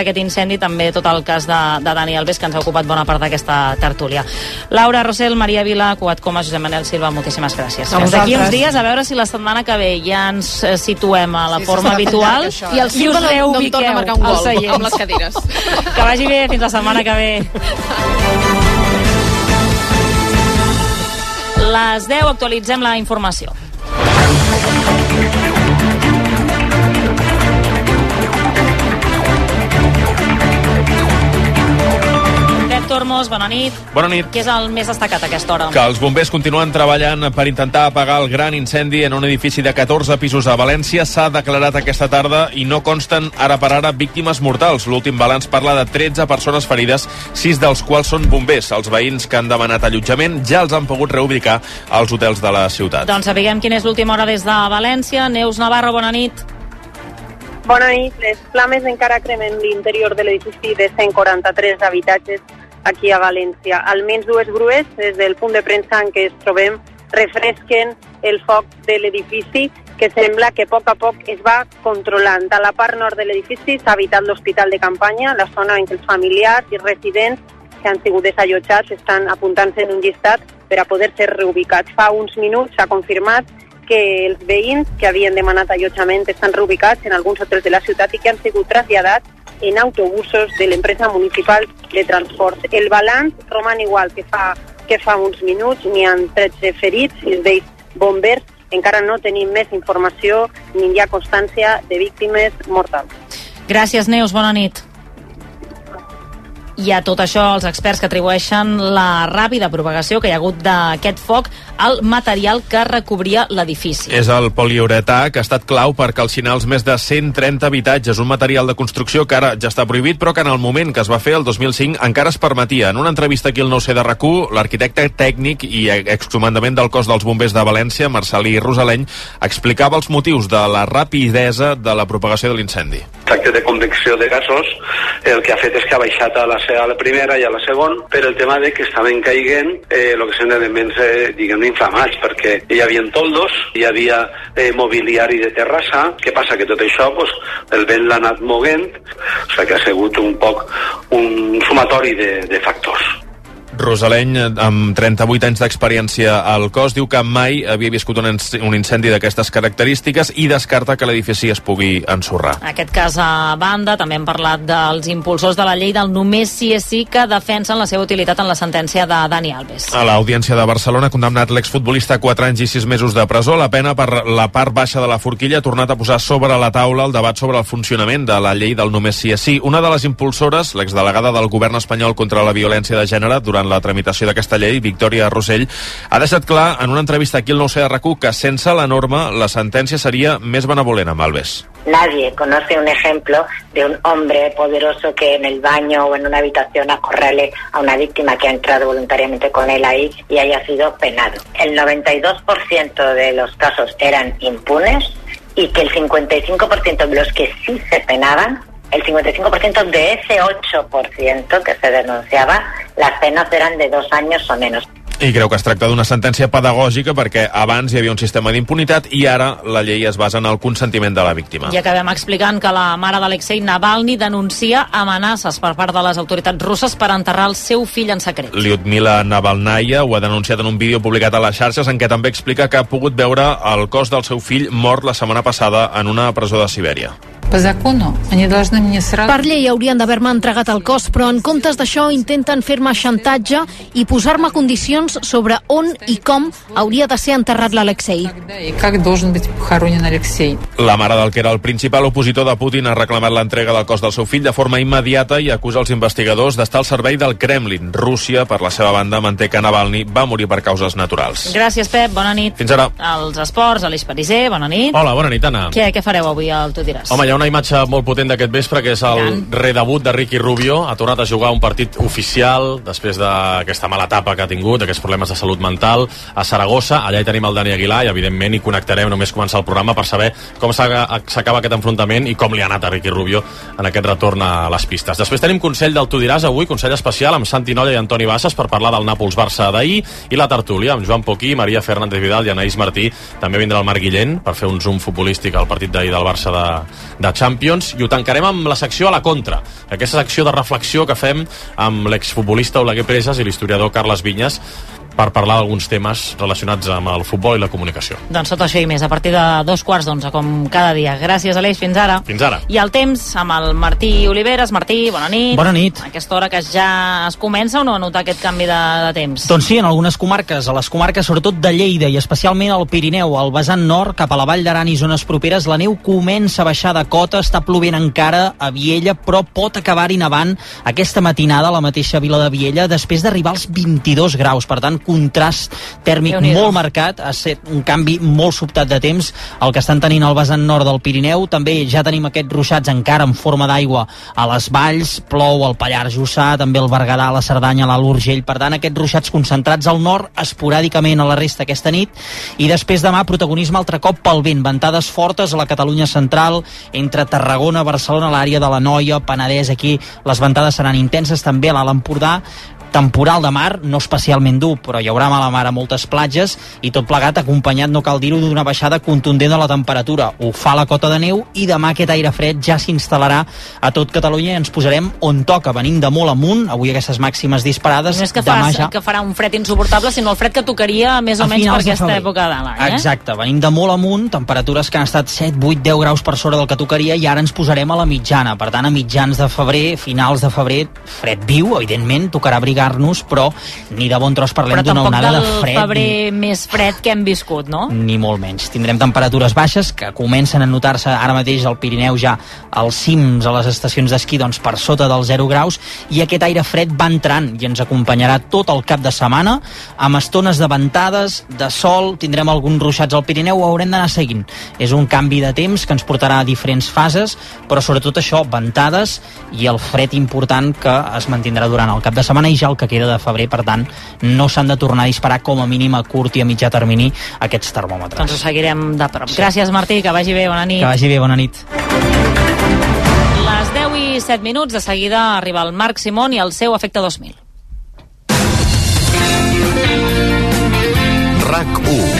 d'aquest incendi, també tot el cas de, de Dani Alves, que ens ha ocupat bona part d'aquesta tertúlia. Laura Rossell, Maria Vila, Cuat Coma, Josep Manel Silva, moltíssimes gràcies. A D'aquí uns dies, a veure si la setmana que ve ja ens eh, situem a la Sí, forma habitual això, i eh? els us no, no em torna a marcar un gol amb les cadires. Que vagi bé, fins la setmana que ve. Les 10 actualitzem la informació. Tormos, bona nit. Bona nit. Què és el més destacat a aquesta hora? Que els bombers continuen treballant per intentar apagar el gran incendi en un edifici de 14 pisos a València. S'ha declarat aquesta tarda i no consten ara per ara víctimes mortals. L'últim balanç parla de 13 persones ferides, 6 dels quals són bombers. Els veïns que han demanat allotjament ja els han pogut reubicar als hotels de la ciutat. Doncs sapiguem quina és l'última hora des de València. Neus Navarro, bona nit. Bona nit. Les flames encara cremen l'interior de l'edifici de 143 habitatges aquí a València. Almenys dues grues, des del punt de premsa en què ens trobem, refresquen el foc de l'edifici que sembla que a poc a poc es va controlant. A la part nord de l'edifici s'ha habitat l'hospital de campanya, la zona en què els familiars i residents que han sigut desallotjats estan apuntant-se en un llistat per a poder ser reubicats. Fa uns minuts s'ha confirmat que els veïns que havien demanat allotjament estan reubicats en alguns hotels de la ciutat i que han sigut traslladats en autobusos de l'empresa municipal de transport. El balanç roman igual que fa, que fa uns minuts, n'hi ha 13 ferits, sis d'ells bombers, encara no tenim més informació ni hi ha constància de víctimes mortals. Gràcies, Neus. Bona nit. I a tot això, els experts que atribueixen la ràpida propagació que hi ha hagut d'aquest foc al material que recobria l'edifici. És el poliuretà que ha estat clau per calcinar els més de 130 habitatges, un material de construcció que ara ja està prohibit, però que en el moment que es va fer, el 2005, encara es permetia. En una entrevista aquí al 9C de rac l'arquitecte tècnic i excomandament del cos dels bombers de València, Marcelí Rosaleny, explicava els motius de la rapidesa de la propagació de l'incendi. tracte de convecció de gasos, el que ha fet és que ha baixat a la, a la primera i a la segona, per el tema de que estaven caiguent eh, el que són elements, eh, diguem inflamats, perquè hi havia toldos, hi havia eh, mobiliari de terrassa, què passa? Que tot això pues, el vent l'ha anat moguent, o sigui que ha sigut un poc un sumatori de, de factors. Rosaleny, amb 38 anys d'experiència al cos, diu que mai havia viscut un, un incendi d'aquestes característiques i descarta que l'edifici es pugui ensorrar. Aquest cas a banda, també hem parlat dels impulsors de la llei del només sí és sí que defensen la seva utilitat en la sentència de Dani Alves. A l'Audiència de Barcelona ha condemnat l'exfutbolista a 4 anys i 6 mesos de presó. La pena per la part baixa de la forquilla ha tornat a posar sobre la taula el debat sobre el funcionament de la llei del només sí és sí. Una de les impulsores, l'exdelegada del govern espanyol contra la violència de gènere durant la tramitació d'aquesta llei, Victòria Rossell, ha deixat clar en una entrevista aquí al 9C de rac que sense la norma la sentència seria més benevolent amb Alves. Nadie conoce un ejemplo de un hombre poderoso que en el baño o en una habitación acorrale a una víctima que ha entrado voluntariamente con él ahí y haya sido penado. El 92% de los casos eran impunes y que el 55% de los que sí se penaban, el 55% de ese 8% que se denunciaba, las penas eran de dos años o menos. I creu que es tracta d'una sentència pedagògica perquè abans hi havia un sistema d'impunitat i ara la llei es basa en el consentiment de la víctima. I acabem explicant que la mare d'Alexei Navalny denuncia amenaces per part de les autoritats russes per enterrar el seu fill en secret. Lyudmila Navalnaya ho ha denunciat en un vídeo publicat a les xarxes en què també explica que ha pogut veure el cos del seu fill mort la setmana passada en una presó de Sibèria. Per llei haurien d'haver-me entregat el cos, però en comptes d'això intenten fer-me xantatge i posar-me condicions sobre on i com hauria de ser enterrat l'Alexei. La mare del que era el principal opositor de Putin ha reclamat l'entrega del cos del seu fill de forma immediata i acusa els investigadors d'estar al servei del Kremlin. Rússia, per la seva banda, manté que Navalny va morir per causes naturals. Gràcies, Pep. Bona nit. Fins ara. Els esports, Aleix Pariser, bona nit. Hola, bona nit, Anna. Què, què fareu avui al Tu diràs? Home, hi ha una imatge molt potent d'aquest vespre que és el Gran. redebut de Ricky Rubio. Ha tornat a jugar un partit oficial després d'aquesta mala etapa que ha tingut, aquests problemes de salut mental a Saragossa. Allà hi tenim el Dani Aguilar i evidentment hi connectarem només començar el programa per saber com s'acaba aquest enfrontament i com li ha anat a Ricky Rubio en aquest retorn a les pistes. Després tenim Consell del Tu diràs avui, Consell especial amb Santi Nolla i Antoni Bassas per parlar del Nàpols-Barça d'ahir i la tertúlia amb Joan Poquí, Maria Fernández Vidal i Anaïs Martí. També vindrà el Marc Guillén per fer un zoom futbolístic al partit d'ahir del Barça de, de la Champions i ho tancarem amb la secció a la contra, aquesta secció de reflexió que fem amb l'exfutbolista Oleguer Presas i l'historiador Carles Vinyes per parlar d'alguns temes relacionats amb el futbol i la comunicació. Doncs tot això i més a partir de dos quarts d'onze, com cada dia. Gràcies, Aleix, fins ara. Fins ara. I el temps amb el Martí Oliveres. Martí, bona nit. Bona nit. A aquesta hora que ja es comença o no a notar aquest canvi de, de temps? Doncs sí, en algunes comarques, a les comarques sobretot de Lleida i especialment al Pirineu, al vessant nord, cap a la Vall d'Aran i zones properes, la neu comença a baixar de cota, està plovent encara a Viella, però pot acabar-hi nevant aquesta matinada a la mateixa vila de Viella, després d'arribar als 22 graus. Per tant, contrast tèrmic molt marcat, ha estat un canvi molt sobtat de temps, el que estan tenint al vessant nord del Pirineu, també ja tenim aquests ruixats encara en forma d'aigua a les valls, plou al Pallars Jussà, també el Berguedà, la Cerdanya, l'Alt Urgell, per tant aquests ruixats concentrats al nord, esporàdicament a la resta aquesta nit, i després demà protagonisme altre cop pel vent, ventades fortes a la Catalunya central, entre Tarragona, Barcelona, l'àrea de la Noia, Penedès, aquí les ventades seran intenses, també a l'Alt Empordà, temporal de mar, no especialment dur, però hi haurà mala mar a moltes platges i tot plegat acompanyat, no cal dir-ho, d'una baixada contundent de la temperatura. Ho fa la cota de neu i demà aquest aire fred ja s'instal·larà a tot Catalunya i ens posarem on toca, venim de molt amunt, avui aquestes màximes disparades, No és que, demà farà, ja... que farà un fred insuportable, sinó el fred que tocaria més o a menys per aquesta època de l'any. Eh? Exacte, venim de molt amunt, temperatures que han estat 7, 8, 10 graus per sobre del que tocaria i ara ens posarem a la mitjana. Per tant, a mitjans de febrer, finals de febrer, fred viu, evidentment, tocarà abrigar-nos, però ni de bon tros parlem Però d'una onada de fred. febrer més fred que hem viscut, no? Ni, ni molt menys. Tindrem temperatures baixes que comencen a notar-se ara mateix al Pirineu ja als cims, a les estacions d'esquí, doncs per sota dels 0 graus, i aquest aire fred va entrant i ens acompanyarà tot el cap de setmana, amb estones de ventades, de sol, tindrem alguns ruixats al Pirineu, ho haurem d'anar seguint. És un canvi de temps que ens portarà a diferents fases, però sobretot això, ventades i el fred important que es mantindrà durant el cap de setmana i ja el que queda de febrer, per tant, no s'han de tornar a disparar com a mínim a curt i a mitjà termini aquests termòmetres. Doncs ho seguirem de prop. Gràcies, Martí, que vagi bé, bona nit. Que vagi bé, bona nit. Les 10 i 7 minuts, de seguida arriba el Marc Simón i el seu Efecte 2000. RAC 1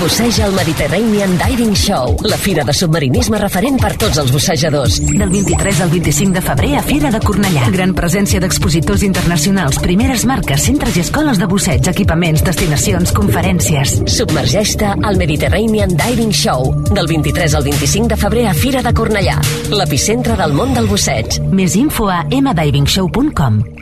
Busseja el Mediterranean Diving Show, la fira de submarinisme referent per tots els bussejadors. Del 23 al 25 de febrer a Fira de Cornellà. Gran presència d'expositors internacionals, primeres marques, centres i escoles de busseig, equipaments, destinacions, conferències. Submergeix-te al Mediterranean Diving Show, del 23 al 25 de febrer a Fira de Cornellà, l'epicentre del món del busseig. Més info a mdivingshow.com.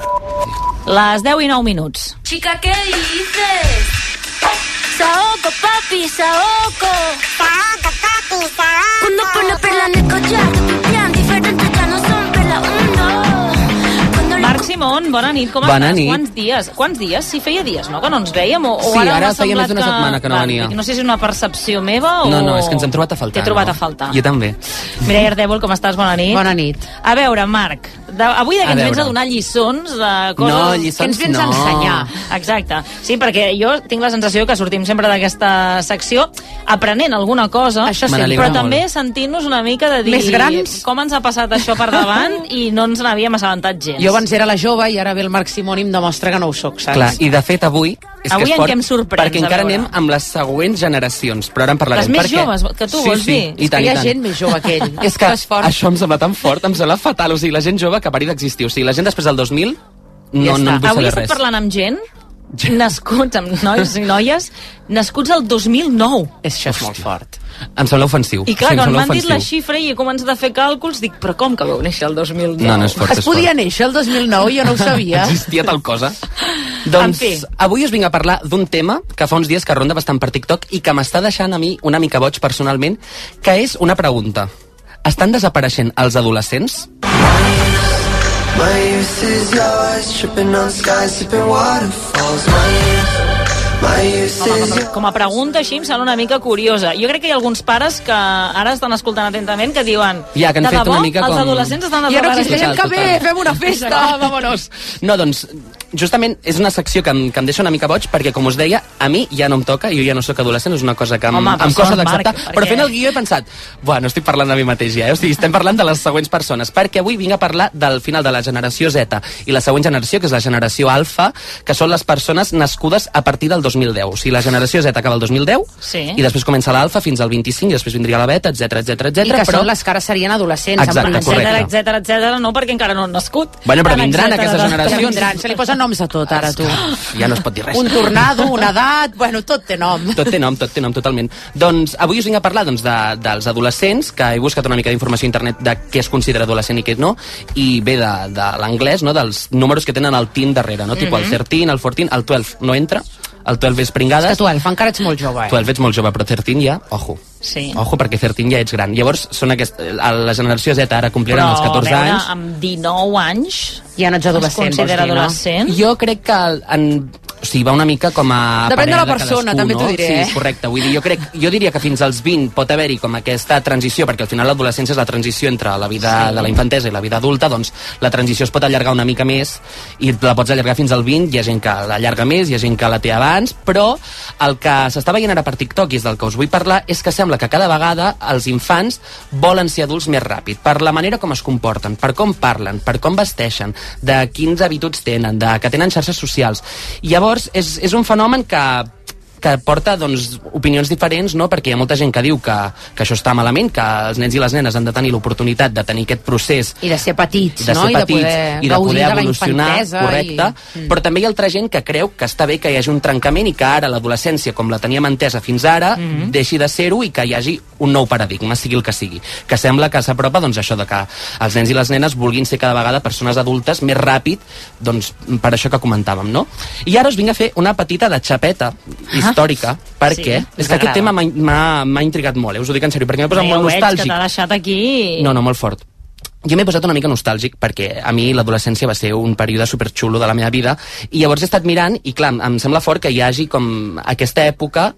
Les 10 i 9 minuts. Chica, ¿qué dices? Saoco, papi, saoco. Saoco, papi, saoco. Cuando pone perla en el collar, ya no son perla uno. Marc Simón, bona nit, com Bona estàs? nit. Quants dies? Quants dies? Si feia dies, no?, que no ens veiem, o, o Sí, ara, ara m'ha feia més semblat d'una setmana que no Val, venia. No sé si és una percepció meva o... No, no, és que ens hem trobat a faltar. T'he trobat no? a faltar. Jo també. Mireia Ardèvol, com estàs? Bona nit. Bona nit. A veure, Marc, de, avui de A què ens vens a donar lliçons de coses No, lliçons que ens vens a no. ensenyar. Exacte. Sí, perquè jo tinc la sensació que sortim sempre d'aquesta secció aprenent alguna cosa, Això sí. Però n'alegro també molt. sentint-nos una mica de dir Més grans? com ens ha passat això per davant i no ens n'havíem assabentat gens. Jo abans era la jove i ara ve el Marc Simón i em demostra que no ho soc, saps? Clar, i de fet avui és Avui que és en què em sorprens, perquè a encara anem amb les següents generacions, però ara en parlarem. Les més perquè... joves, que tu sí, vols sí, dir? I És tant, que hi ha i tant. gent més jove que ell. és que això em sembla tan fort, em sembla fatal. O sigui, la gent jove que pari d'existir. O sigui, la gent després del 2000 no, ja no en vull Avui saber estic res. parlant amb gent nascuts, amb nois i noies, nascuts el 2009. Això és molt fort. Em sembla ofensiu. I clar, sí, quan m'han dit la xifra i he començat a fer càlculs, dic, però com que vau néixer el 2009? No, no és fort, Es podia néixer el 2009, jo no ho sabia. Existia tal cosa. doncs fi. avui us vinc a parlar d'un tema que fa uns dies que ronda bastant per TikTok i que m'està deixant a mi una mica boig personalment, que és una pregunta. Estan desapareixent els adolescents? My youth is yours, tripping on skies, sipping waterfalls. My youth, my youth Home, is com, a, com a pregunta així em sembla una mica curiosa. Jo crec que hi ha alguns pares que ara estan escoltant atentament que diuen Ja, que han de fet debò, una mica els com- adolescents estan Ja no existeixen que bé, fem una festa, vámonos. No, doncs, justament és una secció que em, que em deixa una mica boig perquè, com us deia, a mi ja no em toca, jo ja no sóc adolescent, és una cosa que em, Home, em costa d'acceptar, però fent el guió he pensat, buah, no estic parlant de mi mateix ja, eh? o sigui, estem parlant de les següents persones, perquè avui vinc a parlar del final de la generació Z i la següent generació, que és la generació Alfa, que són les persones nascudes a partir del 2010. O sigui, la generació Z acaba el 2010 Sí. i després comença l'Alfa fins al 25 i després vindria la Beta, etc etc etc. I que però... són les que ara serien adolescents. Exacte, correcte. etcètera, etcètera, etcètera, no, perquè encara no han nascut. Bueno, però vindran etcètera, aquestes generacions. Vindran, se li posen noms a tot ara, tu. Ja no es pot dir res. Un tornado, una edat, bueno, tot té nom. Tot té nom, tot té nom, totalment. Doncs avui us vinc a parlar doncs, de, dels adolescents, que he buscat una mica d'informació a internet de què es considera adolescent i què no, i ve de, de l'anglès, no? dels números que tenen el teen darrere, no? Tipo el Mhm. 13, el 14, el 12 no entra, el 12 és pringades. És que tu, Elf, encara ets molt jove, eh? 12 ets molt jove, però 13 ja, ojo. Sí. Ojo, perquè 13 ja ets gran. Llavors, són aquest, la generació Z ara compliran Però, els 14 a veure, anys. amb 19 anys... Ja no ets adolescent, vols dir, no? adolescent? Jo crec que en, o sigui, va una mica com a Depèn de la persona, cadascú, també no? t'ho diré, Sí, eh? és correcte. Vull dir, jo, crec, jo diria que fins als 20 pot haver-hi com aquesta transició, perquè al final l'adolescència és la transició entre la vida Sí. de la infantesa i la vida adulta, doncs la transició es pot allargar una mica més i la pots allargar fins al 20, hi ha gent que l'allarga més, hi ha gent que la té abans, però el que s'està veient ara per TikTok i és del que us vull parlar és que sembla que cada vegada els infants volen ser adults més ràpid, per la manera com es comporten, per com parlen, per com vesteixen, de quins habituds tenen, de que tenen xarxes socials. I llavors és, és un fenomen que que porta doncs, opinions diferents, no? perquè hi ha molta gent que diu que, que això està malament, que els nens i les nenes han de tenir l'oportunitat de tenir aquest procés I de ser petits, de no? ser I de petits poder i de poder de evolucionar, infantesa correcte, i- Mm. però també hi ha altra gent que creu que està bé que hi hagi un trencament i que ara l'adolescència, com la teníem entesa fins ara, Mm-hmm. deixi de ser-ho i que hi hagi un nou paradigma, sigui el que sigui. Que sembla que s'apropa doncs, això de que els nens i les nenes vulguin ser cada vegada persones adultes més ràpid, doncs, per això que comentàvem, no? I ara us vinc a fer una petita de xapeta històrica, perquè Sí, és que aquest tema m'ha- intrigat molt, eh? us ho dic en sèrio, perquè m'he posat Ja molt ho veig, nostàlgic. que t'ha deixat aquí... No, no, molt fort. Jo m'he posat una mica nostàlgic perquè a mi l'adolescència va ser un període superxulo de la meva vida i llavors he estat mirant i clar, em sembla fort que hi hagi com aquesta època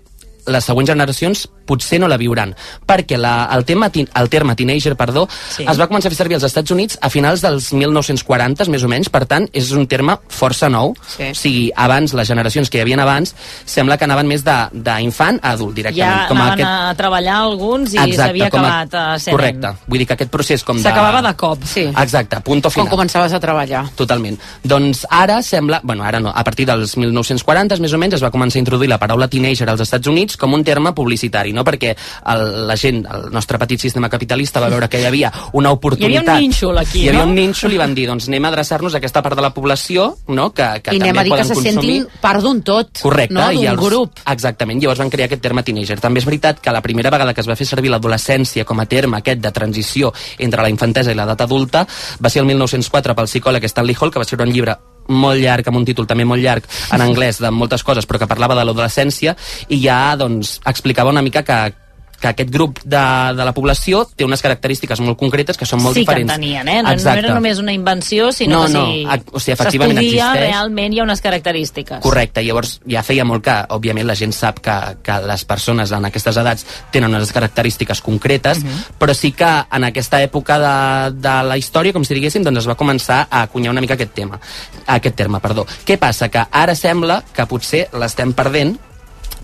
les següents generacions potser no la viuran, perquè la, el, tema, el terme teenager perdó, Sí. es va començar a fer servir als Estats Units a finals dels 1940, més o menys, per tant, és un terme força nou. Sí. O sigui, abans, les generacions que hi havien abans, sembla que anaven més d'infant a adult, directament. Ja com anaven aquest... a treballar alguns i s'havia com acabat a ser Correcte. Vull dir que aquest procés com de... S'acabava de cop. Sí. Exacte, punto final. Quan començaves a treballar. Totalment. Doncs ara sembla... Bueno, ara no. A partir dels 1940, més o menys, es va començar a introduir la paraula teenager als Estats Units com un terme publicitari, no? Perquè el, la gent, el nostre petit sistema capitalista va veure que hi havia una Hi oportunitat... havia un nínxol aquí, Hi havia no? un nínxol i van dir, doncs anem a adreçar-nos a aquesta part de la població, no?, que, que I també anem a dir que se consumir. sentin part d'un tot, Correcte, no? d'un grup. Exactament, llavors van crear aquest terme teenager. També és veritat que la primera vegada que es va fer servir l'adolescència com a terme aquest de transició entre la infantesa i l'edat adulta va ser el 1904 pel psicòleg Stanley Hall, que va escriure un llibre molt llarg, amb un títol també molt llarg en anglès de moltes coses, però que parlava de l'adolescència i ja doncs, explicava una mica que que aquest grup de, de la població té unes característiques molt concretes que són molt sí diferents. que en tenien, eh? No, no Exacte. era només una invenció, sinó No, que no, si ac- o sigui, efectivament s'estudia, existeix. realment hi ha unes característiques. Correcte, llavors ja feia molt que, òbviament, la gent sap que, que les persones en aquestes edats tenen unes característiques concretes, però sí que en aquesta època de, de la història, com si diguéssim, doncs es va començar a acunyar una mica aquest tema, aquest terme, perdó. Què passa? Que ara sembla que potser l'estem perdent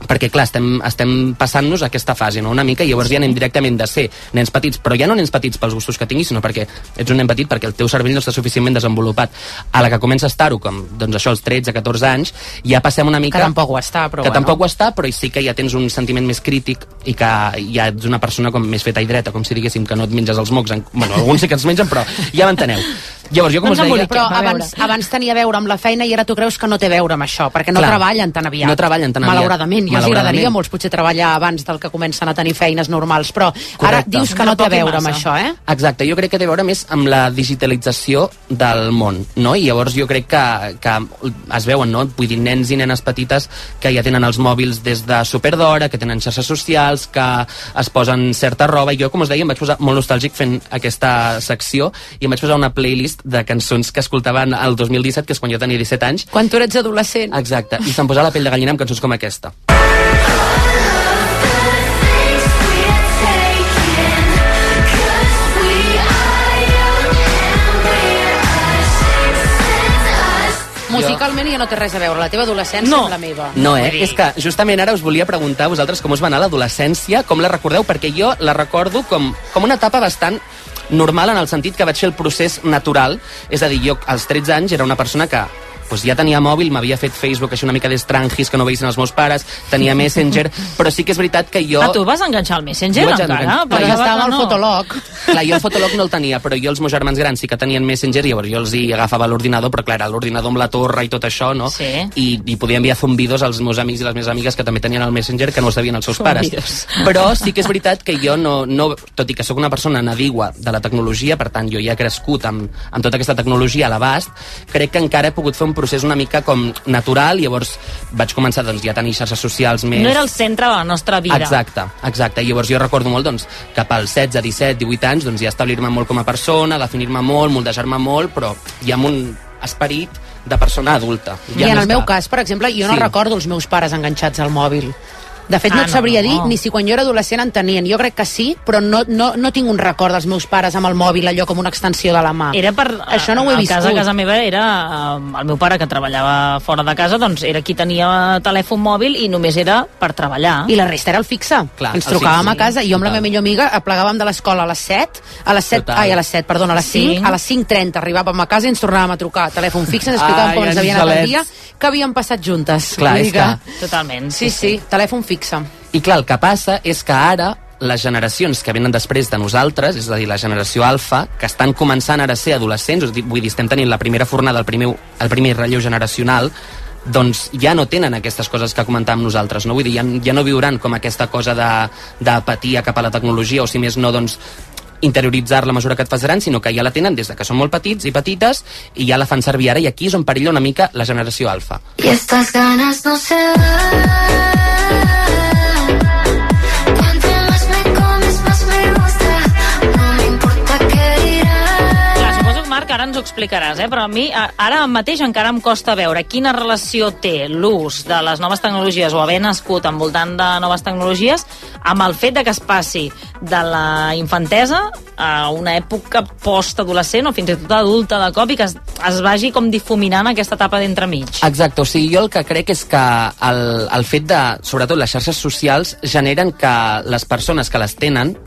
perquè clar, estem, estem passant-nos aquesta fase, no? una mica, i llavors ja anem directament de ser nens petits, però ja no nens petits pels gustos que tinguis, sinó perquè ets un nen petit perquè el teu cervell no està suficientment desenvolupat. A la que comença a estar-ho, com doncs això, als 13-14 anys, ja passem una mica... Que tampoc ho està, però que bueno. tampoc ho està, però sí que ja tens un sentiment més crític i que ja ets una persona com més feta i dreta, com si diguéssim que no et menges els mocs. En... Bueno, alguns sí que els mengen, però ja m'enteneu. Llavors, jo com us deia... Però abans, abans tenia a veure amb la feina i ara tu creus que no té a veure amb això, perquè no Clar. treballen tan aviat. No treballen tan aviat. Malauradament. Jo els agradaria molts potser treballar abans del que comencen a tenir feines normals, però ara Correcte. dius que no té a veure amb això, eh? Exacte, jo crec que té a veure més amb la digitalització del món, no? I llavors jo crec que, que es veuen, no? Vull dir, nens i nenes petites que ja tenen els mòbils des de superdora, que tenen xarxes socials, que es posen certa roba, i jo, com us deia, em vaig posar molt nostàlgic fent aquesta secció i em vaig posar una playlist de cançons que escoltaven el 2017, que és quan jo tenia 17 anys. Quan tu eres adolescent. Exacte, i se'm posava la pell de gallina amb cançons com aquesta. Musicalment ja no té res a veure, la teva adolescència No. amb la meva. No, eh? És que justament ara us volia preguntar a vosaltres com us va anar l'adolescència, com la recordeu, perquè jo la recordo com, com una etapa bastant normal en el sentit que vaig fer el procés natural, és a dir, jo als 13 anys era una persona que doncs ja tenia mòbil, m'havia fet Facebook així una mica d'estrangis que no veïssin els meus pares, tenia Messenger, però sí que és veritat que jo... Ah, tu vas enganxar al Messenger vaig encara? enganxar. Però ja estava va- al no. fotolog. Clar, jo el fotolog no el tenia, però jo els meus germans grans sí que tenien Messenger, llavors jo els hi agafava l'ordinador, però clar, era l'ordinador amb la torre i tot això, no? Sí. I, I podia enviar zumbidos als meus amics i les meves amigues que també tenien el Messenger, que no ho sabien els seus pares. Zumbidos. Però sí que és veritat que jo no, no tot i que sóc una persona nadigua de la tecnologia, per tant, jo ja he crescut amb, amb tota aquesta tecnologia a l'abast, crec que encara he pogut fer un procés una mica com natural, llavors vaig començar doncs, ja a tenir xarxes socials més... No era el centre de la nostra vida. Exacte, exacte. Llavors jo recordo molt, doncs, cap als 16, 17, 18 anys, doncs ja establir-me molt com a persona, definir-me molt, moldejar-me molt, però ja amb un esperit de persona adulta. I Ja en més el meu que- cas, per exemple, jo no Sí. recordo els meus pares enganxats al mòbil. De fet, Ah, no et no, sabria no. dir ni si quan jo era adolescent en tenien. Jo crec que sí, però no, no, no tinc un record dels meus pares amb el mòbil, allò com una extensió de la mà. Era per... Això no ho he a viscut. casa, a casa meva era... eh, El meu pare, que treballava fora de casa, doncs era qui tenia telèfon mòbil i només era per treballar. I la resta era el fixe. Clar, Ens trucàvem fixe, a casa i jo amb la total. meva millor amiga aplegàvem de l'escola a les 7, a les 7, Total. ai, a les 7, perdona, a les 5, Cinc. a les 5.30 arribàvem a casa i ens tornàvem a trucar. Telèfon fixe, ens explicàvem Ai, com ens havia anat el dia, que havíem passat juntes. Clar, és dir Totalment. Sí, sí, telèfon fixe. I clar, el que passa és que ara les generacions que venen després de nosaltres, és a dir, la generació alfa, que estan començant ara a ser adolescents, vull dir, estem tenint la primera fornada, el primer, el primer relleu generacional, doncs ja no tenen aquestes coses que comentàvem nosaltres, no? Vull dir, ja, ja no viuran com aquesta cosa d'apatia cap a la tecnologia, o si més no, doncs interioritzar la mesura que et fas gran, sinó que ja la tenen des de que són molt petits i petites i ja la fan servir ara i aquí és on perilla una mica la generació alfa. Y estas ganas no se van. Marc ara ens ho explicaràs, eh? però a mi ara mateix encara em costa veure quina relació té l'ús de les noves tecnologies o haver nascut envoltant de noves tecnologies amb el fet de que es passi de la infantesa a una època postadolescent o fins i tot adulta de cop i que es, es vagi com difuminant aquesta etapa d'entremig. Exacte, o sigui, jo el que crec és que el, el fet de, sobretot les xarxes socials, generen que les persones que les tenen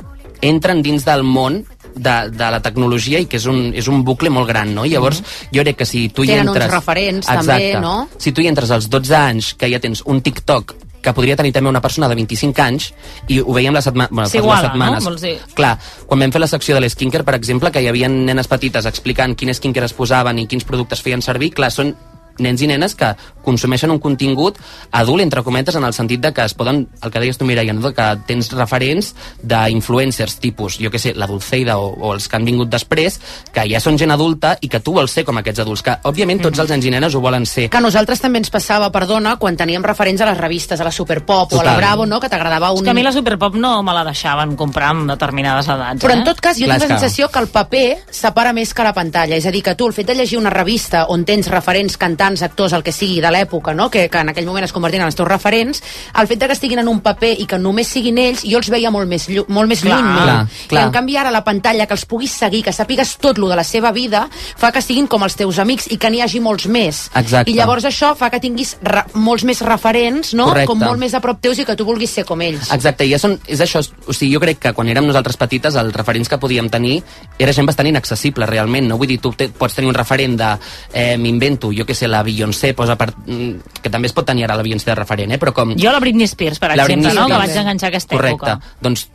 entren dins del món de, de la tecnologia i que és un, és un bucle molt gran, no? Llavors, jo crec que si tu hi Tenen uns entres... referents, també, no? Si tu hi entres als 12 anys, que ja tens un TikTok que podria tenir també una persona de 25 anys i ho veiem la setmana... Bueno, S'iguala, no? setmanes. Dir? Clar, quan vam fer la secció de l'skincare, per exemple, que hi havia nenes petites explicant quin skincare es posaven i quins productes feien servir, clar, són nens i nenes que consumeixen un contingut adult, entre cometes, en el sentit de que es poden, el que deies tu, Mireia, no? que tens referents d'influencers tipus, jo que sé, la Dulceida o, o els que han vingut després, que ja són gent adulta i que tu vols ser com aquests adults, que òbviament tots els nens i nenes ho volen ser. Que a nosaltres també ens passava, perdona, quan teníem referents a les revistes, a la Superpop o a la Total. Bravo, no?, que t'agradava un... És que a mi la Superpop no me la deixaven comprar amb determinades edats. Però eh? en tot cas jo Clar, tinc la és que- sensació que el paper separa més que la pantalla. És a dir, que tu el fet de llegir una revista on tens referents cantant cantants, actors, el que sigui de l'època, no? que, que en aquell moment es convertien en els teus referents, el fet de que estiguin en un paper i que només siguin ells, jo els veia molt més, llu- molt més Clar, lluny. No? clar, clar. I en canvi ara la pantalla, que els puguis seguir, que sàpigues tot lo de la seva vida, fa que siguin com els teus amics i que n'hi hagi molts més. Exacte. I llavors això fa que tinguis molts més referents, no? Correcte. com molt més a prop teus i que tu vulguis ser com ells. Exacte, i ja són, és això, o sigui, jo crec que quan érem nosaltres petites els referents que podíem tenir era gent bastant inaccessible realment, no? Vull dir, tu te, pots tenir un referent de, eh, m'invento, jo que sé, la Beyoncé, posa per, mm, que també es pot tenir ara la Beyoncé de referent, eh? però com... Jo la Britney Spears, per La exemple, Britney no? que vaig enganxar aquesta Correcte. època. Doncs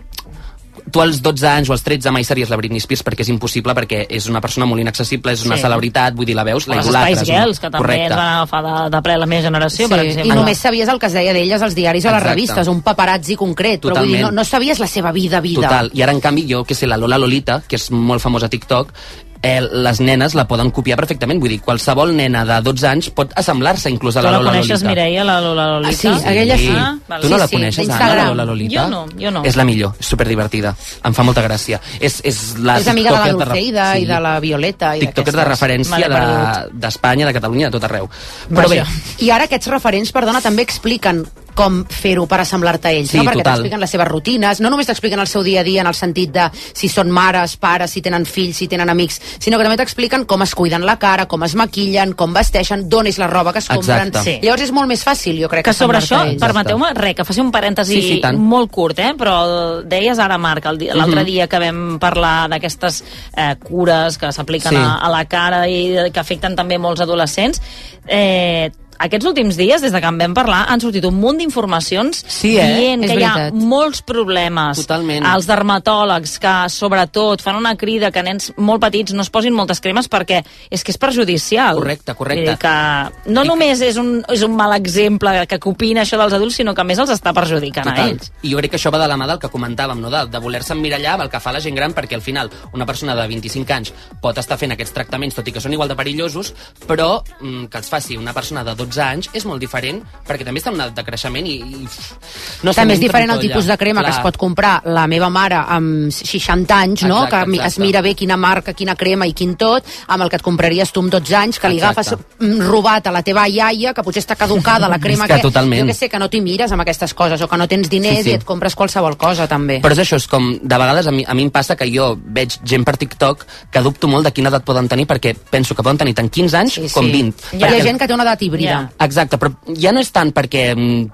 tu als 12 anys o als 13 mai series la Britney Spears perquè és impossible, perquè és una persona molt inaccessible, és una Sí. celebritat, vull dir, la veus, la les idolatres. Spice Girls, que també Correcte. es van agafar de, de ple la meva generació, per Sí, exemple. I només sabies el que es deia d'elles als diaris o a les Exacte. revistes, un paparazzi concret, però vull dir, no, Totalment. no sabies la seva vida, vida. Total, i ara en canvi jo, que sé, la Lola Lolita, que és molt famosa a TikTok, eh, les nenes la poden copiar perfectament, vull dir, qualsevol nena de 12 anys pot assemblar-se inclús a Tu la la Lola coneixes, Lolita. Mireia, la Lola Lolita? Ah, sí, aquella sí. Ah, vale. Tu no Sí, la sí, coneixes, Anna, d'Instagram. la Lola Lolita? Jo no, jo no. És la millor, és superdivertida. Em fa molta gràcia. És, és la és amiga de la tiktoker re- Luceida i de la Violeta. I tiktokers de referència d'Espanya, de, de Catalunya, de tot arreu. Però Però bé, I ara aquests referents, perdona, també expliquen com fer-ho per assemblar-te a ells, Sí, no? Perquè t'expliquen les seves rutines, no només t'expliquen el seu dia a dia en el sentit de si són mares, pares, si tenen fills, si tenen amics, sinó que també t'expliquen com es cuiden la cara, com es maquillen, com vesteixen, d'on és la roba que es compren. Exacte. Sí. Llavors és molt més fàcil, jo crec, que sobre això, permeteu-me, res, que faci un parèntesi Sí, sí, tant. molt curt, eh? però deies ara, Marc, l'altre Mhm. dia que vam parlar d'aquestes eh, cures que s'apliquen Sí. a, a la cara i que afecten també molts adolescents, eh, aquests últims dies, des de que en vam parlar, han sortit un munt d'informacions Sí, eh? dient És que hi ha veritat. molts problemes Totalment. als dermatòlegs que, sobretot, fan una crida que nens molt petits no es posin moltes cremes perquè és que és perjudicial. Correcte, correcte. Dir que no només és un, és un mal exemple que copina això dels adults, sinó que a més els està perjudicant a Total. ells. I jo crec que això va de la mà del que comentàvem, no? de, de voler-se emmirallar amb el que fa la gent gran, perquè al final una persona de 25 anys pot estar fent aquests tractaments, tot i que són igual de perillosos, però mm, que els faci una persona de 12 anys és molt diferent, perquè també està en una edat de creixement i... i no també és diferent el tipus de crema que es Clar. pot comprar la meva mare amb 60 anys, no? Exacte, que exacte. es mira bé quina marca, quina crema i quin tot, amb el que et compraries tu amb 12 anys, que li Exacte. agafes mm, robat a la teva iaia, que potser està caducada la crema És que totalment. Jo que sé, que no t'hi mires amb aquestes coses, o que no tens diners Sí, sí. i et compres qualsevol cosa, també. Però és això, és com, de vegades a mi, a mi em passa que jo veig gent per TikTok que dubto molt de quina edat poden tenir perquè penso que poden tenir tant 15 anys Sí, com sí. 20. Hi ha gent que té una edat híbrida. Exacte, però ja no és tant perquè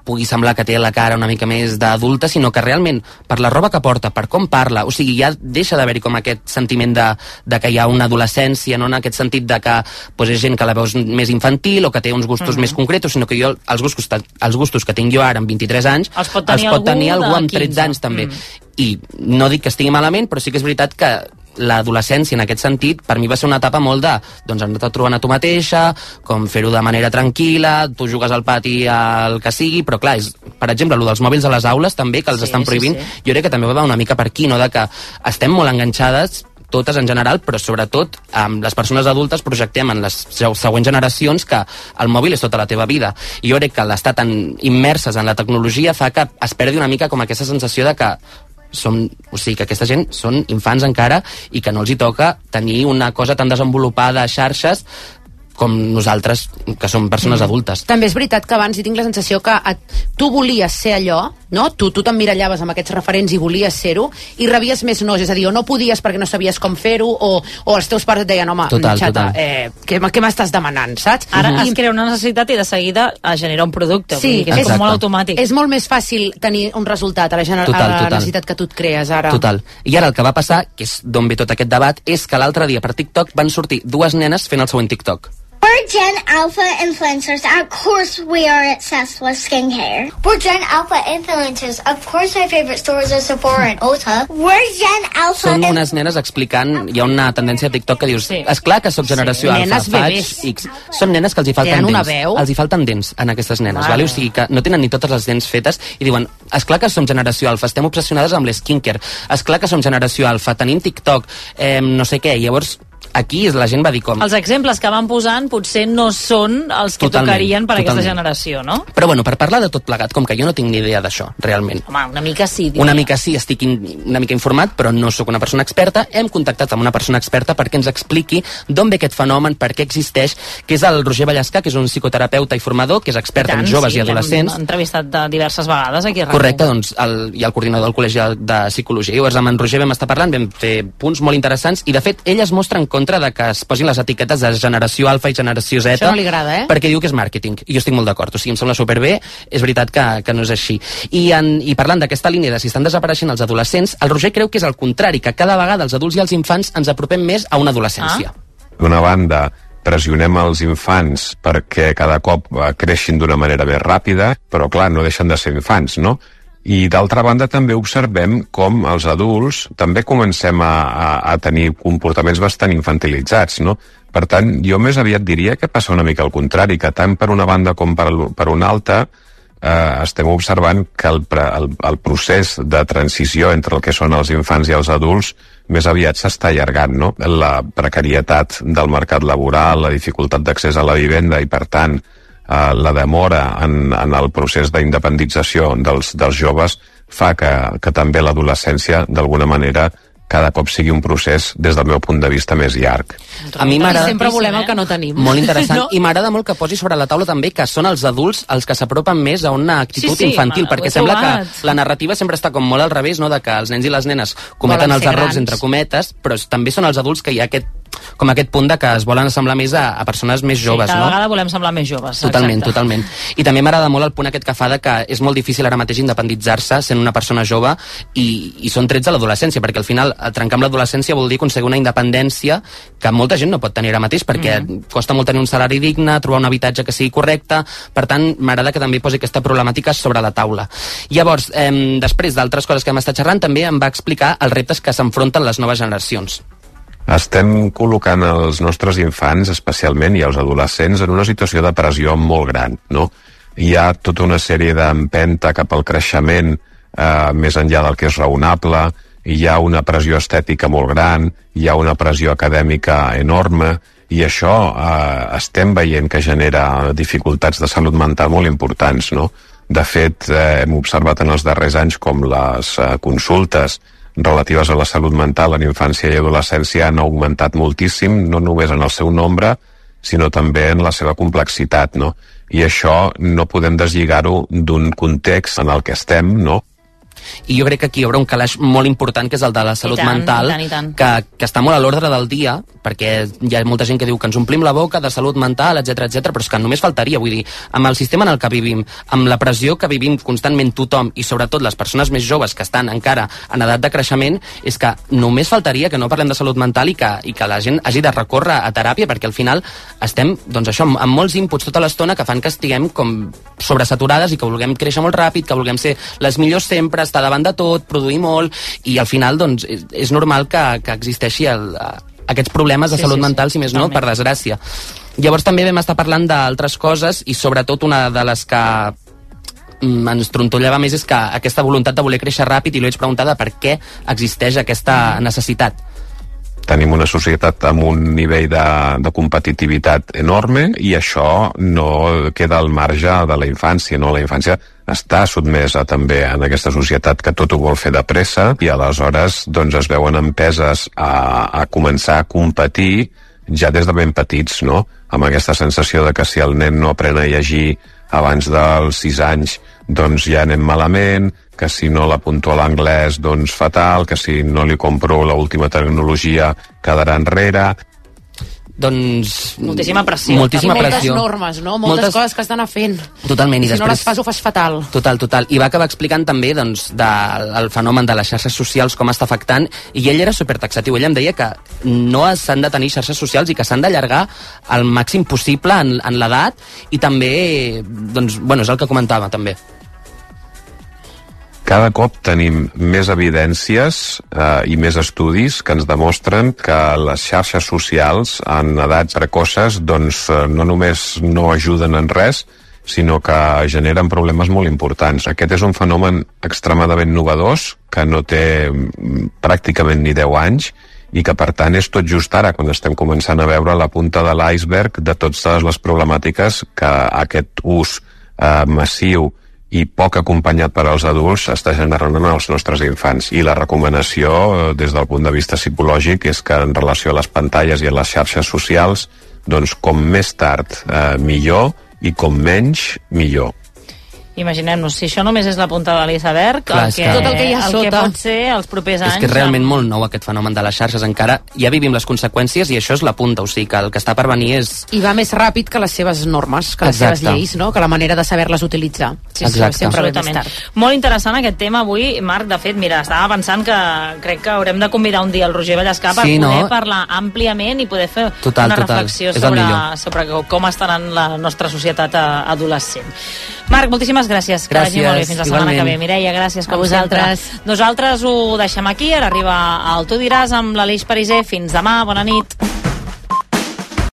pugui semblar que té la cara una mica més d'adulta, sinó que realment per la roba que porta, per com parla, o sigui, ja deixa d'haver-hi com aquest sentiment de, de que hi ha una adolescència, no? en aquest sentit de que pues, és gent que la veus més infantil o que té uns gustos Mhm. més concretos, sinó que jo els gustos, els gustos que tinc jo ara amb 23 anys Els pot tenir els pot tenir algú algú amb 13 15. anys també. Mm. I no dic que estigui malament, però sí que és veritat que l'adolescència en aquest sentit per mi va ser una etapa molt de doncs anar-te trobant a tu mateixa, com fer-ho de manera tranquil·la, tu jugues al pati al que sigui, però clar, és, per exemple, el dels mòbils a les aules també, que els Sí, estan sí, prohibint, sí. jo crec que també va una mica per aquí, no? de que estem molt enganxades totes en general, però sobretot amb les persones adultes projectem en les següents generacions que el mòbil és tota la teva vida. I jo crec que l'estar tan immerses en la tecnologia fa que es perdi una mica com aquesta sensació de que som, o sigui, que aquesta gent són infants encara i que no els hi toca tenir una cosa tan desenvolupada a xarxes com nosaltres, que som persones Mm. adultes. També és veritat que abans hi tinc la sensació que et, tu volies ser allò, no? Tu, tu t'emmirallaves amb aquests referents i volies ser-ho, i rebies més nos, és a dir, o no podies perquè no sabies com fer-ho, o, o els teus pares et deien, home, Total, xata, total. eh, què, què m'estàs demanant, saps? Ara I- es crea una necessitat i de seguida es genera un producte. Sí, vull dir que és, és- com molt automàtic. És molt més fàcil tenir un resultat a la, gener Total, a la total. necessitat que tu et crees ara. Total. I ara el que va passar, que és d'on ve tot aquest debat, és que l'altre dia per TikTok van sortir dues nenes fent el següent TikTok. We're Gen Alpha influencers. Of course, we are obsessed with skincare. We're Gen Alpha influencers. Of course, my favorite stores are Sephora and Ulta. We're Gen Alpha. Són unes nenes explicant, hi ha una tendència a TikTok que dius, és clar que sóc generació Sí. alfa, Nenes faig. X. Són nenes que els hi falten Tenen una dents. veu. Els hi falten dents en aquestes nenes, Mare. vale? o sigui que no tenen ni totes les dents fetes i diuen, és clar que som generació alfa, estem obsessionades amb l'skincare, és clar que som generació alfa, tenim TikTok, eh, no sé què, i llavors aquí la gent va dir com... Els exemples que van posant potser no són els que Totalment, tocarien per a aquesta totalment. generació, no? Però bueno, per parlar de tot plegat, com que jo no tinc ni idea d'això, realment. Home, una mica sí. diria. Una mica sí, estic in, una mica informat, però no sóc una persona experta. Hem contactat amb una persona experta perquè ens expliqui d'on ve aquest fenomen, per què existeix, que és el Roger Ballasca, que és un psicoterapeuta i formador, que és expert tant, en joves sí, i adolescents. L'hem entrevistat de diverses vegades aquí a RAC1. Correcte, doncs el, i el coordinador del Col·legi de- de Psicologia. Llavors amb en Roger vam estar parlant, vam fer punts molt interessants i de fet ell es mostra en contra de que es posin les etiquetes de generació alfa i generació Z Això no li agrada, eh? perquè diu que és màrqueting i jo estic molt d'acord, o sigui, em sembla superbé és veritat que, que no és així I, en, i parlant d'aquesta línia de si estan desapareixent els adolescents, el Roger creu que és el contrari que cada vegada els adults i els infants ens apropem més a una adolescència D'una banda, pressionem els infants perquè cada cop eh, creixin d'una manera més ràpida, però clar, no deixen de ser infants, no? I d'altra banda també observem com els adults també comencem a, a, a tenir comportaments bastant infantilitzats, no? Per tant, jo més aviat diria que passa una mica al contrari, que tant per una banda com per, per una altra eh, estem observant que el, el, el procés de transició entre el que són els infants i els adults més aviat s'està allargant, no? La precarietat del mercat laboral, la dificultat d'accés a la vivenda i, per tant, eh, la demora en, en el procés d'independització dels, dels joves fa que, que també l'adolescència, d'alguna manera, cada cop sigui un procés, des del meu punt de vista, més llarg. a mi m'agrada sempre volem el que no tenim. molt interessant No? i m'agrada molt que posi sobre la taula també que són els adults els que s'apropen més a una actitud Sí, sí, infantil, perquè sembla que la narrativa sempre està com molt al revés, no? de que els nens i les nenes cometen Volen els errors grans. entre cometes, però també són els adults que hi ha aquest com aquest punt de que es volen assemblar més a, a persones més joves, sí, cada no? vegada volem semblar més joves. Totalment, exacte. totalment. I també m'agrada molt el punt aquest que fa de que és molt difícil ara mateix independitzar-se sent una persona jove i, i són trets de l'adolescència, perquè al final eh, trencar amb l'adolescència vol dir aconseguir una independència que molta gent no pot tenir ara mateix, perquè Mhm. costa molt tenir un salari digne, trobar un habitatge que sigui correcte, per tant, m'agrada que també posi aquesta problemàtica sobre la taula. Llavors, eh, després d'altres coses que hem estat xerrant, també em va explicar els reptes que s'enfronten les noves generacions. Estem col·locant els nostres infants, especialment, i els adolescents, en una situació de pressió molt gran, no? Hi ha tota una sèrie d'empenta cap al creixement eh, més enllà del que és raonable, hi ha una pressió estètica molt gran, hi ha una pressió acadèmica enorme, i això eh, estem veient que genera dificultats de salut mental molt importants, no? De fet, eh, hem observat en els darrers anys com les eh, consultes relatives a la salut mental en infància i adolescència han augmentat moltíssim, no només en el seu nombre, sinó també en la seva complexitat, no? I això no podem deslligar-ho d'un context en el que estem, no? I jo crec que aquí hi haurà un calaix molt important que és el de la salut I tant, mental i tant, i tant. Que, que està molt a l'ordre del dia perquè hi ha molta gent que diu que ens omplim la boca de salut mental, etc etc, però és que només faltaria, vull dir, amb el sistema en el que vivim amb la pressió que vivim constantment tothom i sobretot les persones més joves que estan encara en edat de creixement és que només faltaria que no parlem de salut mental i que, i que la gent hagi de recórrer a teràpia perquè al final estem, doncs això, amb, amb molts inputs tota l'estona que fan que estiguem com sobresaturades i que vulguem créixer molt ràpid, que vulguem ser les millors sempre, estar davant de tot, produir molt, i al final, doncs, és, és normal que, que existeixi el, aquests problemes de Sí, salut sí, sí, mental, si més no, totalment. per desgràcia. Llavors també vam estar parlant d'altres coses i sobretot una de les que mm, ens trontollava més és que aquesta voluntat de voler créixer ràpid i li vaig preguntar de per què existeix aquesta necessitat. Tenim una societat amb un nivell de, de competitivitat enorme i això no queda al marge de la infància, no? La infància està sotmesa també en aquesta societat que tot ho vol fer de pressa i aleshores doncs es veuen empeses a, a començar a competir ja des de ben petits, no? Amb aquesta sensació de que si el nen no aprèn a llegir abans dels 6 anys doncs ja anem malament, que si no l'apunto a l'anglès doncs fatal, que si no li compro la última tecnologia quedarà enrere. Doncs... Moltíssima pressió. Moltíssima I moltes pressió. normes, no? Moltes, Moltes- coses que estan a fent. Totalment, i si no després- les fas, ho fas fatal. Total, total. I va acabar explicant també doncs, del el fenomen de les xarxes socials, com està afectant, i ell era supertaxatiu. Ell em deia que no s'han de tenir xarxes socials i que s'han d'allargar al màxim possible en, en l'edat i també, doncs, bueno, és el que comentava també. Cada cop tenim més evidències eh, i més estudis que ens demostren que les xarxes socials en edats precoces doncs, eh, no només no ajuden en res, sinó que generen problemes molt importants. Aquest és un fenomen extremadament novedós que no té mm, pràcticament ni 10 anys i que per tant és tot just ara quan estem començant a veure la punta de l'iceberg de totes les problemàtiques que aquest ús eh, massiu i poc acompanyat per als adults està generant en els nostres infants. I la recomanació, eh, des del punt de vista psicològic, és que en relació a les pantalles i a les xarxes socials, doncs com més tard eh, millor i com menys millor. Imaginem-nos, si això només és la punta de l'iceberg, el, és que, que- Tot el que hi ha el que sota. pot ser els propers anys... És que és realment amb- molt nou aquest fenomen de les xarxes encara. Ja vivim les conseqüències i això és la punta, o sigui que el que està per venir és... I va més ràpid que les seves normes, que les Exacte. seves lleis, no? que la manera de saber-les utilitzar. Sí, sí, Exacte. sempre ve més Absolutament. tard. Molt interessant aquest tema avui, Marc. De fet, mira, estava pensant que crec que haurem de convidar un dia el Roger Vallescà per Sí, poder no? parlar àmpliament i poder fer Total, una total. reflexió sobre, sobre com estarà la nostra societat eh, adolescent. Marc, moltíssimes gràcies. Que vagi Gràcies, molt bé. Fins la setmana igualment. que ve. Mireia, gràcies com A vosaltres. sempre. Nosaltres ho deixem aquí. Ara arriba el Tu diràs amb l'Aleix Pariser. Fins demà. Bona nit.